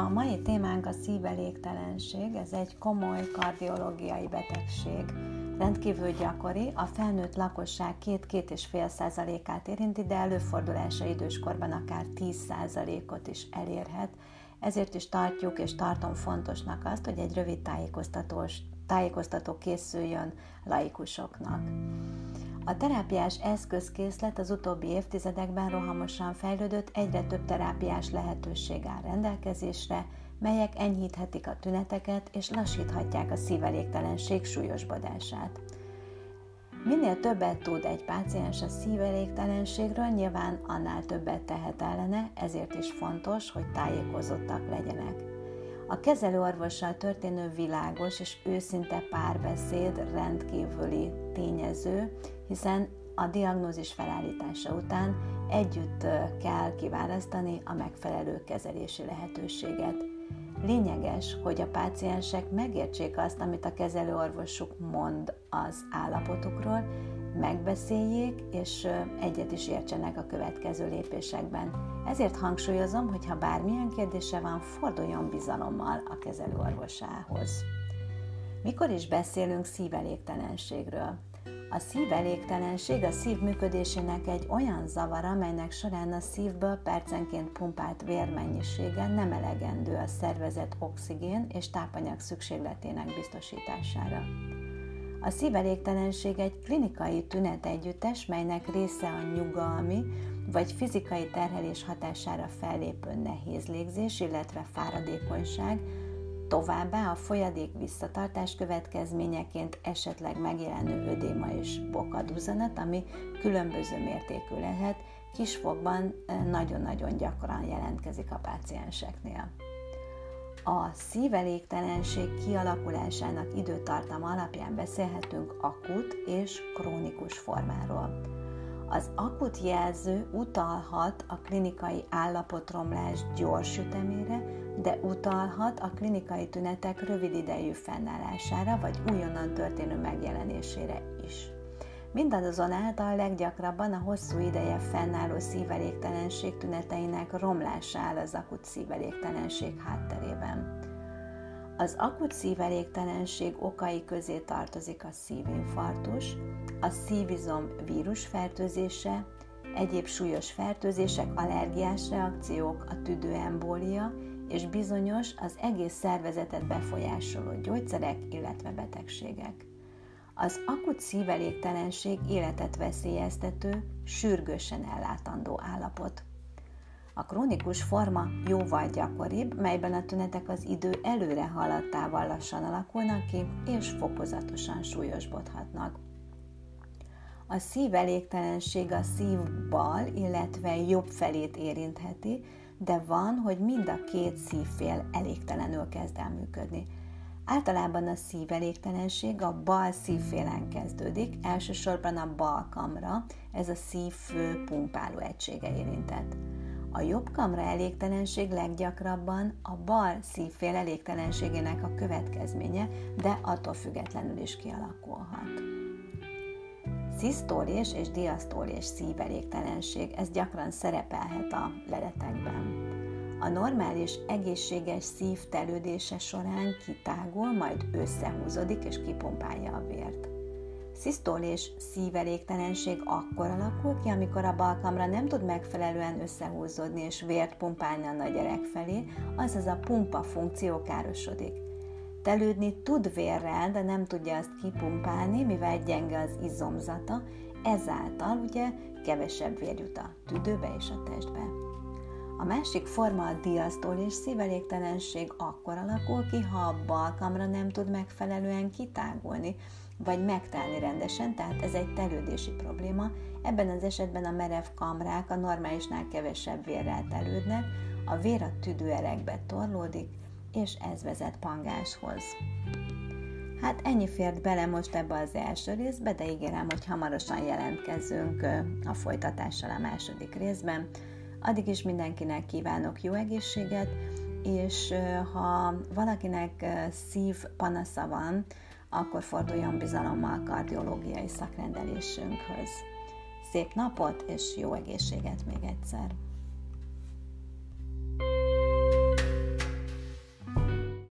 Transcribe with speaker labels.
Speaker 1: mai témánk a szívelégtelenség, ez egy komoly kardiológiai betegség. Rendkívül gyakori, a felnőtt lakosság 2-2,5 százalékát érinti, de előfordulása időskorban akár 10 százalékot is elérhet. Ezért is tartjuk és tartom fontosnak azt, hogy egy rövid tájékoztató készüljön laikusoknak. A terápiás eszközkészlet az utóbbi évtizedekben rohamosan fejlődött, egyre több terápiás lehetőség áll rendelkezésre, melyek enyhíthetik a tüneteket és lassíthatják a szívelégtelenség súlyosbodását. Minél többet tud egy páciens a szívelégtelenségről, nyilván annál többet tehet ellene, ezért is fontos, hogy tájékozottak legyenek. A kezelőorvossal történő világos és őszinte párbeszéd rendkívüli tényező, hiszen a diagnózis felállítása után együtt kell kiválasztani a megfelelő kezelési lehetőséget. Lényeges, hogy a páciensek megértsék azt, amit a kezelőorvosuk mond az állapotukról, megbeszéljék, és egyet is értsenek a következő lépésekben. Ezért hangsúlyozom, hogy ha bármilyen kérdése van, forduljon bizalommal a kezelőorvosához. Mikor is beszélünk szívelégtelenségről? A szívelégtelenség a szív működésének egy olyan zavara, amelynek során a szívből percenként pumpált vérmennyisége nem elegendő a szervezet oxigén és tápanyag szükségletének biztosítására. A szívelégtelenség egy klinikai tünetegyüttes, melynek része a nyugalmi vagy fizikai terhelés hatására fellépő nehéz légzés, illetve fáradékonyság, továbbá a folyadék visszatartás következményeként esetleg megjelenő ödéma és bokaduzanat, ami különböző mértékű lehet, kisfokban eh, nagyon-nagyon gyakran jelentkezik a pácienseknél. A szívelégtelenség kialakulásának időtartama alapján beszélhetünk akut és krónikus formáról. Az akut jelző utalhat a klinikai állapotromlás gyors ütemére, de utalhat a klinikai tünetek rövid idejű fennállására vagy újonnan történő megjelenésére is. Mindazonáltal leggyakrabban a hosszú ideje fennálló szívelégtelenség tüneteinek romlása áll az akut szívelégtelenség hátterében. Az akut szívelégtelenség okai közé tartozik a szívinfarktus, a szívizom vírusfertőzése, egyéb súlyos fertőzések, allergiás reakciók, a tüdőembólia és bizonyos az egész szervezetet befolyásoló gyógyszerek, illetve betegségek. Az akut szívelégtelenség életet veszélyeztető, sürgősen ellátandó állapot. A krónikus forma jóval gyakoribb, melyben a tünetek az idő előre haladtával lassan alakulnak ki, és fokozatosan súlyosbodhatnak. A szívelégtelenség a szív illetve jobb felét érintheti, de van, hogy mind a két szívfél elégtelenül kezd el működni. Általában a szívelégtelenség a bal szívfélen kezdődik, elsősorban a bal kamra, ez a szív fő pumpáló egysége érintett. A jobb kamra elégtelenség leggyakrabban a bal szívfél elégtelenségének a következménye, de attól függetlenül is kialakulhat. Szisztólés és diasztólés szívelégtelenség, ez gyakran szerepelhet a leletekben. A normális, egészséges szív telődése során kitágul, majd összehúzódik és kipumpálja a vért. Szisztól és szívelégtelenség akkor alakul ki, amikor a balkamra nem tud megfelelően összehúzódni és vért pumpálni a nagy gyerek felé, azaz a pumpa funkció károsodik. Telődni tud vérrel, de nem tudja azt kipumpálni, mivel gyenge az izomzata, ezáltal ugye kevesebb vér jut a tüdőbe és a testbe. A másik forma a diasztól és szívelégtelenség akkor alakul ki, ha a balkamra nem tud megfelelően kitágulni, vagy megtelni rendesen, tehát ez egy telődési probléma. Ebben az esetben a merev kamrák a normálisnál kevesebb vérrel telődnek, a vér a tüdőerekbe torlódik, és ez vezet pangáshoz. Hát ennyi fért bele most ebbe az első részbe, de ígérem, hogy hamarosan jelentkezünk a folytatással a második részben. Addig is mindenkinek kívánok jó egészséget, és ha valakinek szív panasza van, akkor forduljon bizalommal kardiológiai szakrendelésünkhöz. Szép napot és jó egészséget még egyszer!